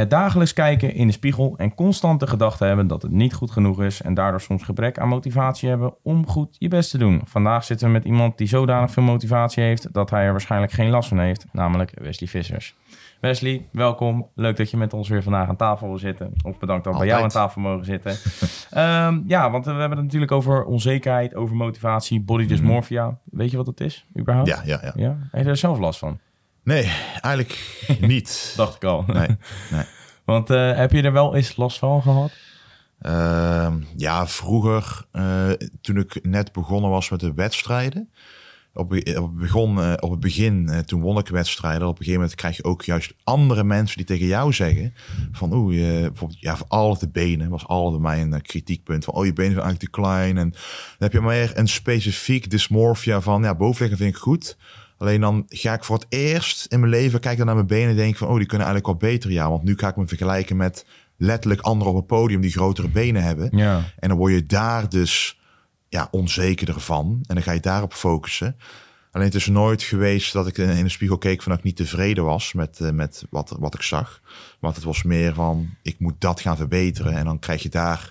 Het dagelijks kijken in de spiegel en constant de gedachte hebben dat het niet goed genoeg is en daardoor soms gebrek aan motivatie hebben om goed je best te doen. Vandaag zitten we met iemand die zodanig veel motivatie heeft dat hij er waarschijnlijk geen last van heeft, namelijk Wesley Vissers. Wesley, welkom. Leuk dat je met ons weer vandaag aan tafel wil zitten. Of bedankt dat we bij jou aan tafel mogen zitten. Ehm, ja, want we hebben het natuurlijk over onzekerheid, over motivatie, body dysmorphia. Weet je wat dat is, überhaupt? Ja, ja, ja. ja? Heb je er zelf last van? Nee, eigenlijk niet. Dacht ik al. Nee, nee. Want uh, heb je er wel eens last van gehad? Uh, ja, vroeger, uh, toen ik net begonnen was met de wedstrijden. Op, op, begon, uh, op het begin, toen won ik wedstrijden. Op een gegeven moment krijg je ook juist andere mensen die tegen jou zeggen: van oeh, je, bijvoorbeeld, ja, voor alle de benen was altijd mijn kritiekpunt. Van oh, je benen zijn eigenlijk te klein. En dan heb je meer een specifiek dysmorphia van ja, bovenliggen vind ik goed. Alleen dan ga ik voor het eerst in mijn leven kijken naar mijn benen en denk van, oh, die kunnen eigenlijk wel beter. Ja, want nu ga ik me vergelijken met letterlijk anderen op het podium die grotere benen hebben. Ja. En dan word je daar dus ja, onzekerder van. En dan ga je daarop focussen. Alleen het is nooit geweest dat ik in de spiegel keek van dat ik niet tevreden was met, uh, met wat, wat ik zag. Want het was meer van, ik moet dat gaan verbeteren. En dan krijg je daar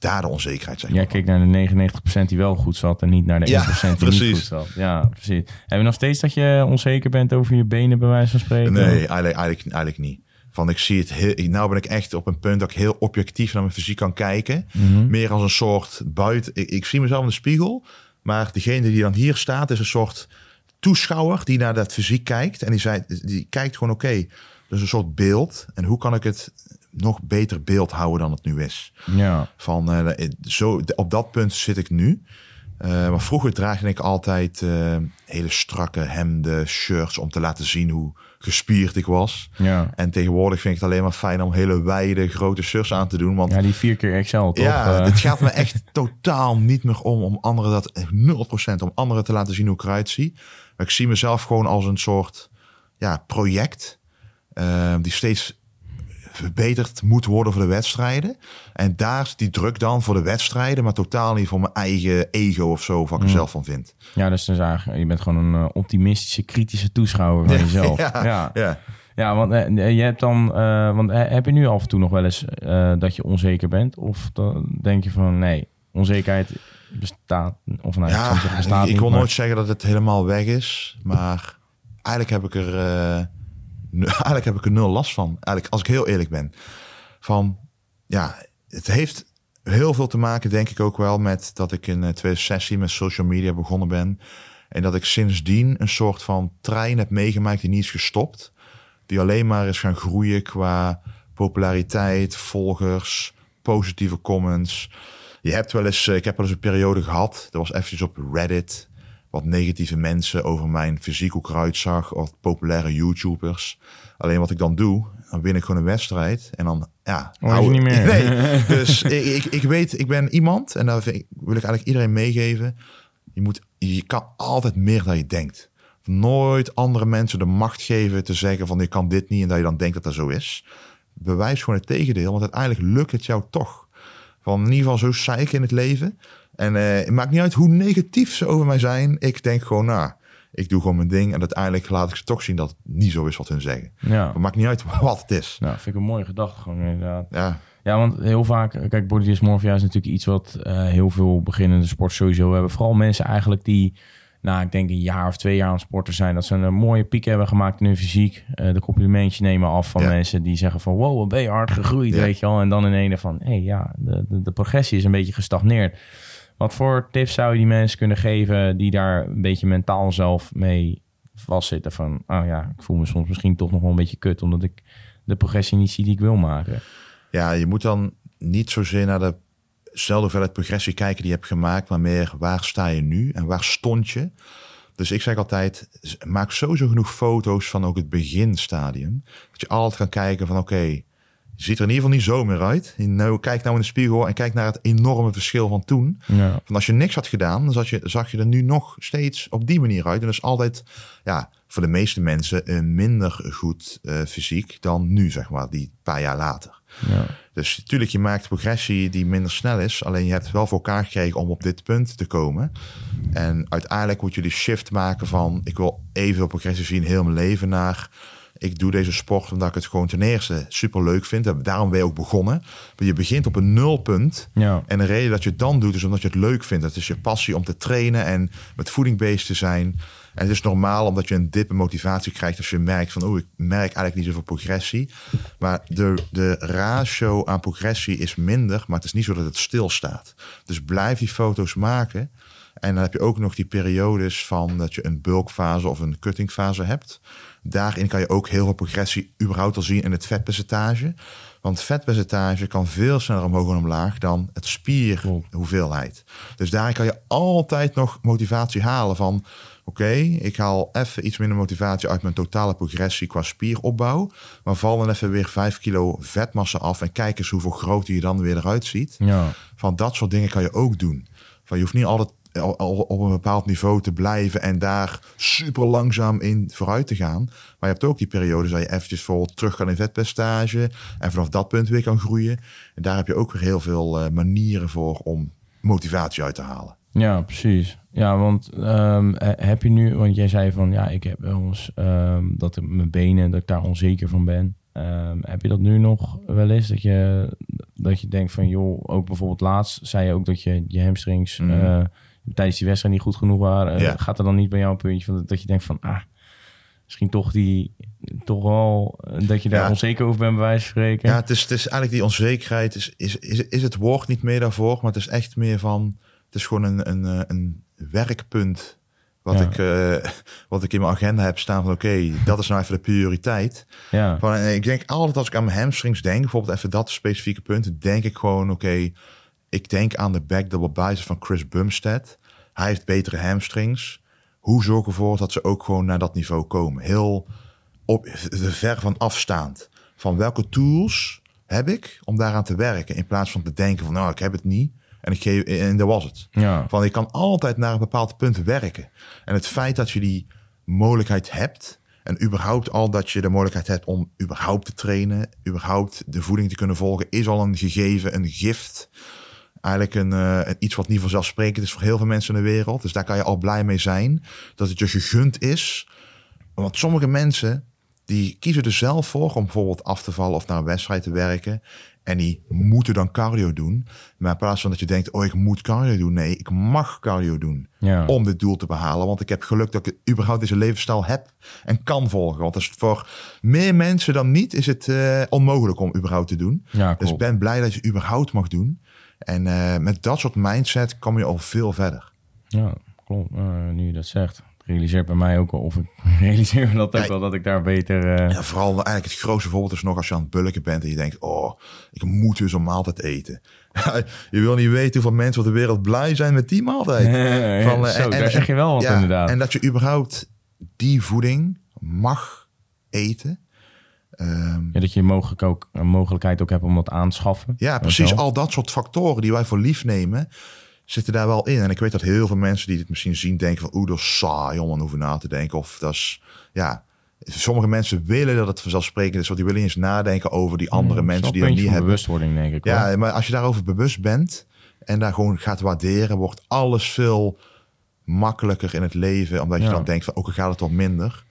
daar de onzekerheid zijn. Jij keek naar de 99% die wel goed zat en niet naar de 1% Ja, die precies. niet goed zat. Ja, precies. Heb je nog steeds dat je onzeker bent over je benen, bij wijze van spreken? Nee, eigenlijk, eigenlijk, eigenlijk niet. Van ik zie het heel, nou ben ik echt op een punt dat ik heel objectief naar mijn fysiek kan kijken. Mhm. Meer als een soort buiten. Ik, ik zie mezelf in de spiegel, maar degene die dan hier staat is een soort toeschouwer die naar dat fysiek kijkt. En die, zei, die kijkt gewoon oké, dus een soort beeld. En hoe kan ik het nog beter beeld houden dan het nu is? Ja. Van, uh, zo, op dat punt zit ik nu. Uh, maar vroeger draagde ik altijd uh, hele strakke hemden, shirts om te laten zien hoe gespierd ik was. Ja. En tegenwoordig vind ik het alleen maar fijn om hele wijde, grote shirts aan te doen. Want ja, die vier keer Excel, toch? Ja, het gaat me echt totaal niet meer om om anderen dat 0% om anderen te laten zien hoe ik eruit zie. Maar ik zie mezelf gewoon als een soort ja, project uh, die steeds verbeterd moet worden voor de wedstrijden. En daar is die druk dan voor de wedstrijden, maar totaal niet voor mijn eigen ego of zo, wat ik er zelf van vind. Ja, dus dan zeg je bent gewoon een uh, optimistische, kritische toeschouwer van jezelf. ja, ja. ja. Ja, want uh, je hebt dan, uh, want heb je nu af en toe nog wel eens dat je onzeker bent? Of dan denk je van nee, onzekerheid bestaat, of nou, ja, ik, bestaat ik, wil nooit zeggen dat het helemaal weg is, maar eigenlijk heb ik er eigenlijk heb ik er nul last van. Eigenlijk, als ik heel eerlijk ben. Van ja, het heeft heel veel te maken, denk ik ook wel, met dat ik in 2016 met social media begonnen ben. En dat ik sindsdien een soort van trein heb meegemaakt die niet is gestopt. Die alleen maar is gaan groeien qua populariteit, volgers, positieve comments. Je hebt wel eens, ik heb wel eens een periode gehad, dat was eventjes op Reddit wat negatieve mensen over mijn fysiek eruit zag, of populaire YouTubers. Alleen wat ik dan doe, dan win ik gewoon een wedstrijd en dan, ja... Hou, niet meer. Nee, dus ik, ik, ik, weet, ik ben iemand en daar wil ik eigenlijk iedereen meegeven. Je, moet, je kan altijd meer dan je denkt. Nooit andere mensen de macht geven te zeggen van, ik kan dit niet en dat je dan denkt dat dat zo is. Bewijs gewoon het tegendeel, want uiteindelijk lukt het jou toch. Van in ieder geval zo zeiken in het leven. En uh, het maakt niet uit hoe negatief ze over mij zijn. Ik denk gewoon, nou, ik doe gewoon mijn ding. En uiteindelijk laat ik ze toch zien dat het niet zo is wat hun zeggen. Ja. Het maakt niet uit wat het is. Nou, vind ik een mooie gedachte gewoon inderdaad. Ja. Ja, want heel vaak, kijk, body dysmorphia is natuurlijk iets wat uh, heel veel beginnende sport sowieso hebben. Vooral mensen eigenlijk die, nou, ik denk een jaar of twee jaar aan het sporten zijn. Dat ze een mooie piek hebben gemaakt in hun fysiek. Uh, de complimentjes nemen af van Ja. mensen die zeggen van, wow, wat ben je hard gegroeid, Ja. weet je wel. En dan in ene van, hé, hey, ja, de, de, de progressie is een beetje gestagneerd. Wat voor tips zou je die mensen kunnen geven die daar een beetje mentaal zelf mee vastzitten? Van, oh ja, ik voel me soms misschien toch nog wel een beetje kut, omdat ik de progressie niet zie die ik wil maken. ja, je moet dan niet zozeer naar de zelfde hoeveelheid progressie kijken die je hebt gemaakt, maar meer waar sta je nu en waar stond je. Dus ik zeg altijd, maak sowieso genoeg foto's van ook het beginstadium. Dat je altijd kan kijken van oké, ziet er in ieder geval niet zo meer uit. Nou, kijk nou in de spiegel en kijk naar het enorme verschil van toen. Ja. Van als je niks had gedaan, dan zag je, zag je er nu nog steeds op die manier uit. En dat is altijd, ja, voor de meeste mensen een minder goed eh, fysiek dan nu, zeg maar, die paar jaar later. Ja. Dus natuurlijk, je maakt progressie die minder snel is. Alleen je hebt wel voor elkaar gekregen om op dit punt te komen. En uiteindelijk moet je die shift maken van... ik wil even progressie zien heel mijn leven naar... Ik doe deze sport omdat ik het gewoon ten eerste super leuk vind. En Daarom ben je ook begonnen. Maar je begint op een nulpunt. Ja. En de reden dat je het dan doet, is omdat je het leuk vindt. Dat is je passie om te trainen en met voeding bezig te zijn. En het is normaal omdat je een dip in motivatie krijgt als je merkt van, oh, ik merk eigenlijk niet zoveel progressie. Maar de, de ratio aan progressie is minder, maar het is niet zo dat het stilstaat. Dus blijf die foto's maken. En dan heb je ook nog die periodes van dat je een bulkfase of een cuttingfase hebt. Daarin kan je ook heel veel progressie überhaupt al zien in het vetpercentage. Want vetpercentage kan veel sneller omhoog en omlaag dan het spierhoeveelheid. Dus daarin kan je altijd nog motivatie halen van... oké, ik haal even iets minder motivatie uit mijn totale progressie qua spieropbouw... maar val dan even weer 5 kilo vetmassa af... en kijk eens hoeveel groter je dan weer eruit ziet. Ja. Van dat soort dingen kan je ook doen. Van je hoeft niet altijd al- al op een bepaald niveau te blijven en daar super langzaam in vooruit te gaan. Maar je hebt ook die periodes dat je eventjes bijvoorbeeld terug kan in vetpercentage en vanaf dat punt weer kan groeien. En daar heb je ook weer heel veel eh, manieren voor om motivatie uit te halen. Ja, precies. Ja, want ehm, he- heb je nu, want jij zei van ja, ik heb wel eens ehm, dat ik- mijn benen, dat ik daar onzeker van ben. Ehm, heb je dat nu nog wel eens? Dat je, dat je denkt van joh, ook bijvoorbeeld laatst zei je ook dat je je hamstrings Mhm. eh, tijdens die wedstrijd niet goed genoeg waren. Eh, Ja. Gaat er dan niet bij jou een puntje van dat je denkt van ah, misschien toch die, toch wel eh, dat je daar Ja. onzeker over bent bij wijze van spreken. Ja, het is, het is eigenlijk die onzekerheid, is, is, is, is het woord niet meer daarvoor, maar het is echt meer van, het is gewoon een, een, eh, een werkpunt wat, Ja. ik, wat ik in mijn agenda heb staan van oké, dat is nou even de prioriteit. ja. Van, ik denk altijd als ik aan mijn hamstrings denk, bijvoorbeeld even dat specifieke punt, denk ik gewoon, oké, ik denk aan de back double bicep van Chris Bumstead. Hij heeft betere hamstrings. Hoe zorg ik ervoor dat ze ook gewoon naar dat niveau komen? Heel op, ver van afstaand. Van welke tools heb ik om daaraan te werken? In plaats van te denken van, nou, ik heb het niet. En, ik geef, en dat was het. Ja. Van je kan altijd naar een bepaald punt werken. En het feit dat je die mogelijkheid hebt. En überhaupt al dat je de mogelijkheid hebt om überhaupt te trainen. Überhaupt de voeding te kunnen volgen. Is al een gegeven, een gift. Eigenlijk een, eh, een iets wat niet vanzelfsprekend is voor heel veel mensen in de wereld. Dus daar kan je al blij mee zijn. Dat het je gegund is. Want sommige mensen die kiezen er zelf voor om bijvoorbeeld af te vallen of naar een wedstrijd te werken. En die moeten dan cardio doen. Maar in plaats van dat je denkt, oh ik moet cardio doen. Nee, ik mag cardio doen Ja. om dit doel te behalen. Want ik heb geluk dat ik überhaupt deze levensstijl heb en kan volgen. Want is voor meer mensen dan niet is het eh, onmogelijk om überhaupt te doen. Ja, Dus klopt. ben blij dat je überhaupt mag doen. En eh, met dat soort mindset kom je al veel verder. Ja, klopt. Eh, nu je dat zegt. Realiseert bij mij ook al, of ik realiseer me dat ook Ja, wel, dat ik daar beter... eh, Ja, vooral eigenlijk het grootste voorbeeld is nog als je aan het bulken bent en je denkt, oh, ik moet dus een maaltijd eten. je wil niet weten hoeveel mensen op de wereld blij zijn met die maaltijd. Van, Zo, daar zeg je wel wat inderdaad. En dat je überhaupt die voeding mag eten. Ja, dat je mogelijk ook, een mogelijkheid ook hebt om dat aan te schaffen. ja, precies. Al dat soort factoren die wij voor lief nemen, zitten daar wel in. En ik weet dat heel veel mensen die dit misschien zien denken van, oeh, dat is saai om aan hoeven na te denken. Of dat is, ja, sommige mensen willen dat het vanzelfsprekend is, want die willen eens nadenken over die andere Ja, mensen die dat niet hebben. bewustwording, denk ik. hoor. Ja, maar als je daarover bewust bent en daar gewoon gaat waarderen, wordt alles veel makkelijker in het leven. Omdat je Ja. dan denkt van, ook al gaat het wat minder.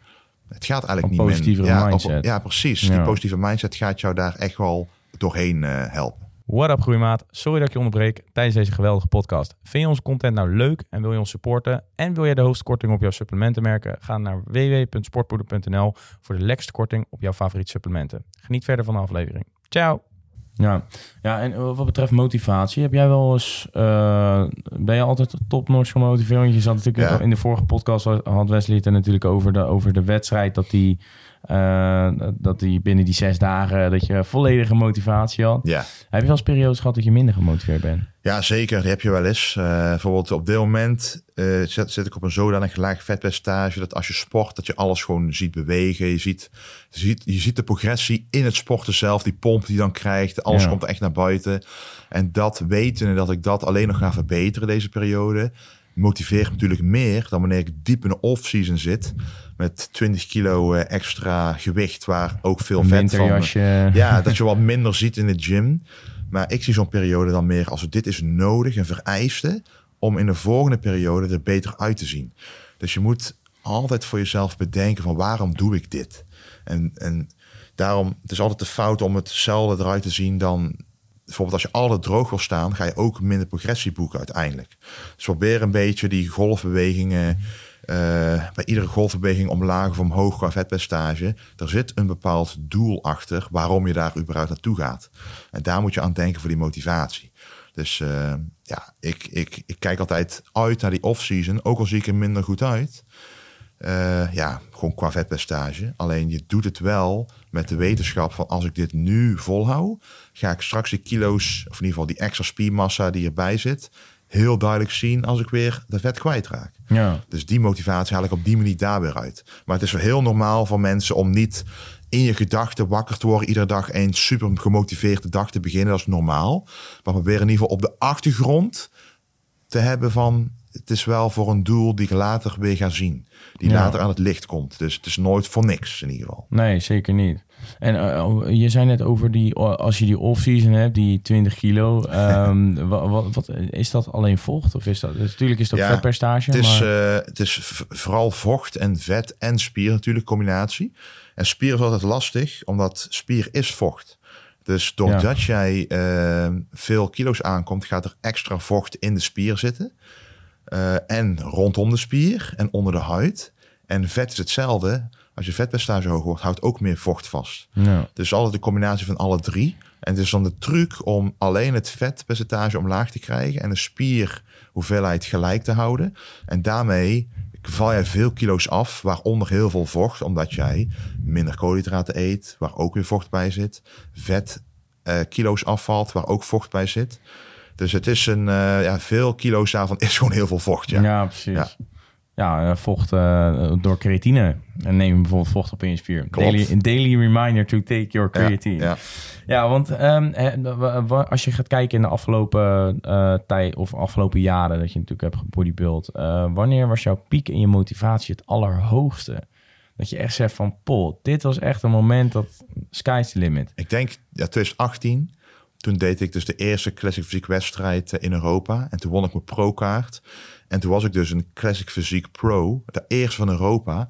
Het gaat eigenlijk niet positievere Ja, op- ja, precies. Ja. Die positieve mindset gaat jou daar echt wel doorheen eh, helpen. What up groeimaat, sorry dat ik je onderbreek tijdens deze geweldige podcast. Vind je onze content nou leuk en wil je ons supporten en wil jij de hoogste korting op jouw supplementen merken? Ga naar www.sportpoeder.nl voor de lekkerste korting op jouw favoriete supplementen. Geniet verder van de aflevering. Ciao! Ja, ja en wat betreft motivatie, heb jij wel eens, eh, ben je altijd topnotch gemotiveerd? Want je zat natuurlijk Ja. in de vorige podcast, had Wesley het er natuurlijk over de, over de wedstrijd, dat die, eh, dat die binnen die zes dagen, dat je volledige motivatie had. Ja. Heb je wel eens periodes gehad dat je minder gemotiveerd bent? Ja, zeker. Die heb je wel eens. Eh, bijvoorbeeld op dit moment eh, zit, zit ik op een zodanig laag vetpercentage dat als je sport, dat je alles gewoon ziet bewegen. Je ziet, je ziet, je ziet de progressie in het sporten zelf, die pomp die je dan krijgt. Alles Ja. komt echt naar buiten. En dat weten dat ik dat alleen nog ga verbeteren deze periode, motiveert natuurlijk meer dan wanneer ik diep in de off-season zit met 20 kilo eh, extra gewicht, waar ook veel vet van... Ja, dat je wat minder ziet in de gym. Maar ik zie zo'n periode dan meer als dit is nodig en vereiste om in de volgende periode er beter uit te zien. Dus je moet altijd voor jezelf bedenken van waarom doe ik dit? En, en daarom, het is altijd de fout om hetzelfde eruit te zien dan... Bijvoorbeeld als je altijd droog wil staan, ga je ook minder progressie boeken uiteindelijk. Dus probeer een beetje die golfbewegingen... Uh, bij iedere golfbeweging omlaag of omhoog qua vetpercentage. Er zit een bepaald doel achter waarom je daar überhaupt naartoe gaat. En daar moet je aan denken voor die motivatie. Dus uh, ja, ik, ik, ik kijk altijd uit naar die off-season, ook al zie ik er minder goed uit. Uh, ja, gewoon qua vetpercentage. Alleen je doet het wel met de wetenschap van als ik dit nu volhoud, ga ik straks die kilo's, of in ieder geval die extra spiermassa die erbij zit, heel duidelijk zien als ik weer de vet kwijtraak. Ja. Dus die motivatie haal ik op die manier daar weer uit. Maar het is wel heel normaal voor mensen om niet in je gedachten wakker te worden. Iedere dag een super gemotiveerde dag te beginnen. Dat is normaal. Maar probeer in ieder geval op de achtergrond te hebben van... Het is wel voor een doel die ik later weer ga zien. Die Ja. later aan het licht komt. Dus het is nooit voor niks in ieder geval. Nee, zeker niet. En eh, je zei net over die, als je die off-season hebt, die 20 kilo. ehm, wat, wat, wat- is dat alleen vocht? Of is dat, natuurlijk is dat Ja, vetpercentage, Het is, maar... eh, het is vooral vocht en vet en spier natuurlijk combinatie. En spier is altijd lastig, omdat spier is vocht. Dus doordat jij eh, veel kilo's aankomt, gaat er extra vocht in de spier zitten. Eh, en rondom de spier en onder de huid. En vet is hetzelfde. Als je vetpercentage hoog wordt, houdt ook meer vocht vast. ja. Dus altijd de combinatie van alle drie. En het is dan de truc om alleen het vetpercentage omlaag te krijgen en de spierhoeveelheid gelijk te houden. En daarmee val jij veel kilo's af, waaronder heel veel vocht, omdat jij minder koolhydraten eet, waar ook weer vocht bij zit. Vet eh, kilo's afvalt, waar ook vocht bij zit. Dus het is een, eh, ja, veel kilo's daarvan is gewoon heel veel vocht. Ja. Ja, precies. Ja. Ja, eh, vocht eh, door creatine. En neem bijvoorbeeld vocht op in je spier. Daily, daily reminder to take your creatine. Ja, ja. want ehm, als je gaat kijken in de afgelopen tijd of afgelopen jaren dat je natuurlijk hebt gebodybuild, wanneer was jouw piek in je motivatie het allerhoogste? Dat je echt zegt van, pol, dit was echt een moment dat sky's the limit. Ik denk, ja, 2018, toen deed ik dus de eerste Classic Fysiek wedstrijd eh, in Europa. En toen won ik mijn pro-kaart. En toen was ik dus een Classic Fysiek Pro, de eerste van Europa.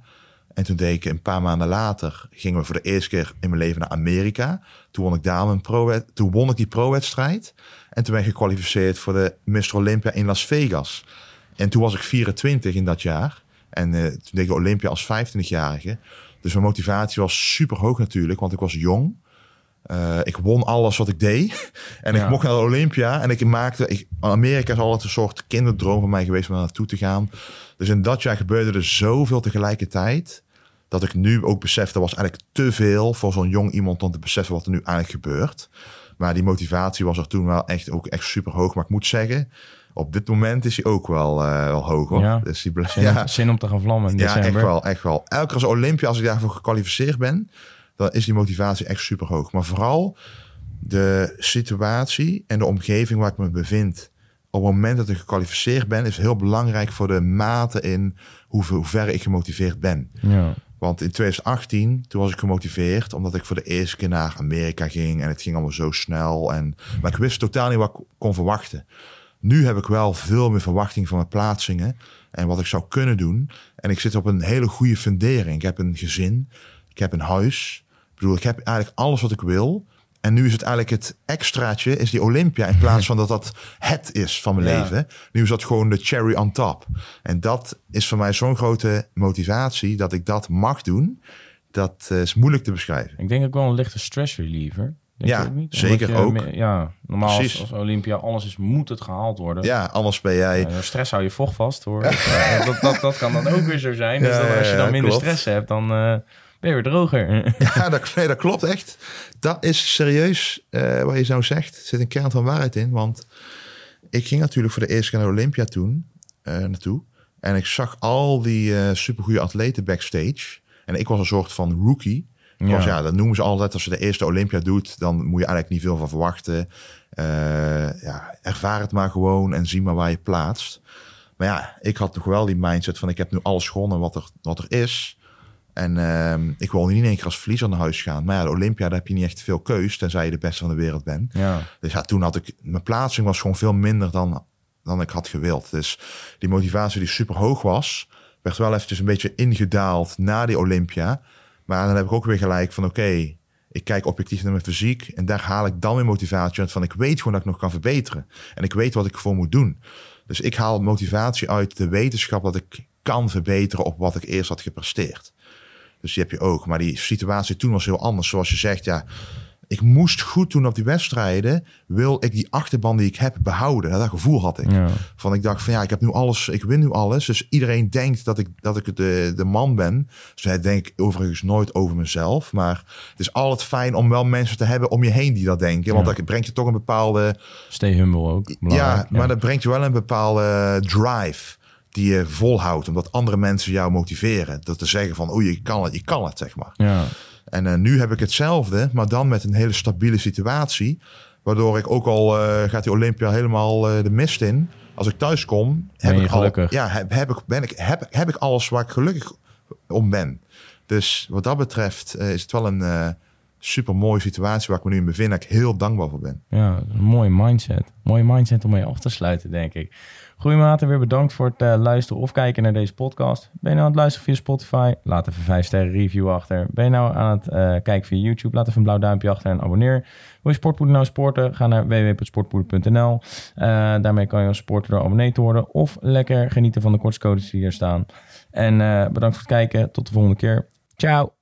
En toen deed ik een paar maanden later, gingen we voor de eerste keer in mijn leven naar Amerika. Toen won ik daar mijn pro toen won ik die pro-wedstrijd. En toen ben ik gekwalificeerd voor de Mr. Olympia in Las Vegas. En toen was ik 24 in dat jaar. En eh, toen deed ik Olympia als 25-jarige. Dus mijn motivatie was super hoog natuurlijk, want ik was jong. Eh, ik won alles wat ik deed. En Ja. ik mocht naar de Olympia. En ik maakte... Ik, Amerika is altijd een soort kinderdroom van mij geweest om daar naartoe te gaan. Dus in dat jaar gebeurde er zoveel tegelijkertijd. Dat ik nu ook besef, dat was eigenlijk te veel voor zo'n jong iemand om te beseffen wat er nu eigenlijk gebeurt. Maar die motivatie was er toen wel echt, ook echt super hoog. Maar ik moet zeggen, op dit moment is hij ook wel, eh, wel hoog hoor. Ja. Dus die Zin, ja. zin om te gaan vlammen in Ja, december. echt wel, echt wel. Elke keer als Olympia, als ik daarvoor gekwalificeerd ben, dan is die motivatie echt super hoog. Maar vooral de situatie en de omgeving waar ik me bevind. Op het moment dat ik gekwalificeerd ben, is heel belangrijk voor de mate in hoe, hoe ver ik gemotiveerd ben. Ja. Want in 2018, toen was ik gemotiveerd omdat ik voor de eerste keer naar Amerika ging en het ging allemaal zo snel. En, maar ik wist totaal niet wat ik kon verwachten. Nu heb ik wel veel meer verwachting van mijn plaatsingen en wat ik zou kunnen doen. En ik zit op een hele goede fundering. Ik heb een gezin, ik heb een huis. Ik bedoel, ik heb eigenlijk alles wat ik wil. En nu is het eigenlijk het extraatje, is die Olympia. In plaats van dat dat het is van mijn Ja. leven. Nu is dat gewoon de cherry on top. En dat is voor mij zo'n grote motivatie dat ik dat mag doen. Dat eh, is moeilijk te beschrijven. Ik denk ook wel een lichte stress reliever. Denk Ja, niet? zeker je ook. Ja, normaal als, Precies. als Olympia alles is, moet het gehaald worden. Ja, anders ben jij... Ja, stress hou je vocht vast hoor. Dat, dat, dat kan dan ook weer zo zijn. Dus Ja, dan, als je dan minder klopt. stress hebt, dan eh, ben je weer droger. Ja, dat, nee, dat klopt echt. Dat is serieus eh, wat je nou zegt. Er zit een kern van waarheid in. Want ik ging natuurlijk voor de eerste keer naar Olympia toen, eh, naartoe. En ik zag al die eh supergoeie atleten backstage. En ik was een soort van rookie. Ik Ja. Was, ja, dat noemen ze altijd. Als je de eerste Olympia doet, dan moet je eigenlijk niet veel van verwachten. Ja, ervaar het maar gewoon en zie maar waar je plaatst. Maar ja, ik had toch wel die mindset van ik heb nu alles gewonnen wat er, wat er is. En ehm, ik wil niet in één keer als verliezer naar huis gaan. Maar ja, de Olympia, daar heb je niet echt veel keus, tenzij je de beste van de wereld bent. ja. Dus ja, toen had ik, mijn plaatsing was gewoon veel minder dan, dan ik had gewild. Dus die motivatie die super hoog was, werd wel eventjes een beetje ingedaald na die Olympia. Maar dan heb ik ook weer gelijk van oké, ik kijk objectief naar mijn fysiek en daar haal ik dan weer motivatie uit van ik weet gewoon dat ik nog kan verbeteren. En ik weet wat ik voor moet doen. Dus ik haal motivatie uit de wetenschap dat ik kan verbeteren op wat ik eerst had gepresteerd. Dus die heb je ook. Maar die situatie toen was heel anders. Zoals je zegt, ja, ik moest goed doen op die wedstrijden. Wil ik die achterban die ik heb behouden? Dat gevoel had ik. Ja. Van ik dacht van ja, ik heb nu alles, ik win nu alles. Dus iedereen denkt dat ik, dat ik de, de man ben. Dus dat denk ik overigens nooit over mezelf. Maar het is altijd fijn om wel mensen te hebben om je heen die dat denken. Want Ja. dat brengt je toch een bepaalde Stay humble ook. ja, maar dat brengt je wel een bepaalde drive die je volhoudt. Omdat andere mensen jou motiveren. Dat te zeggen van, oh je kan het, je kan het, zeg maar. Ja. En eh, nu heb ik hetzelfde, maar dan met een hele stabiele situatie. Waardoor ik ook al eh, gaat die Olympia helemaal eh, de mist in. Als ik thuis kom, heb ik al, ja, heb, heb, ik, ben ik, heb, heb ik alles waar ik gelukkig om ben. Dus wat dat betreft is het wel een super mooie situatie waar ik me nu in bevind. Dat ik heel dankbaar voor ben. Ja, een mooie mindset. Mooie mindset om mee af te sluiten, denk ik. Goeie maten, weer bedankt voor het eh, luisteren of kijken naar deze podcast. Ben je nou aan het luisteren via Spotify? Laat even 5 sterren review achter. Ben je nou aan het eh, kijken via YouTube? Laat even een blauw duimpje achter en abonneer. Wil je Sportpoeder nou sporten? Ga naar www.sportpoeder.nl. Eh, daarmee kan je als sporter door abonnee te worden. Of lekker genieten van de kortscodes die hier staan. En bedankt voor het kijken. Tot de volgende keer. Ciao.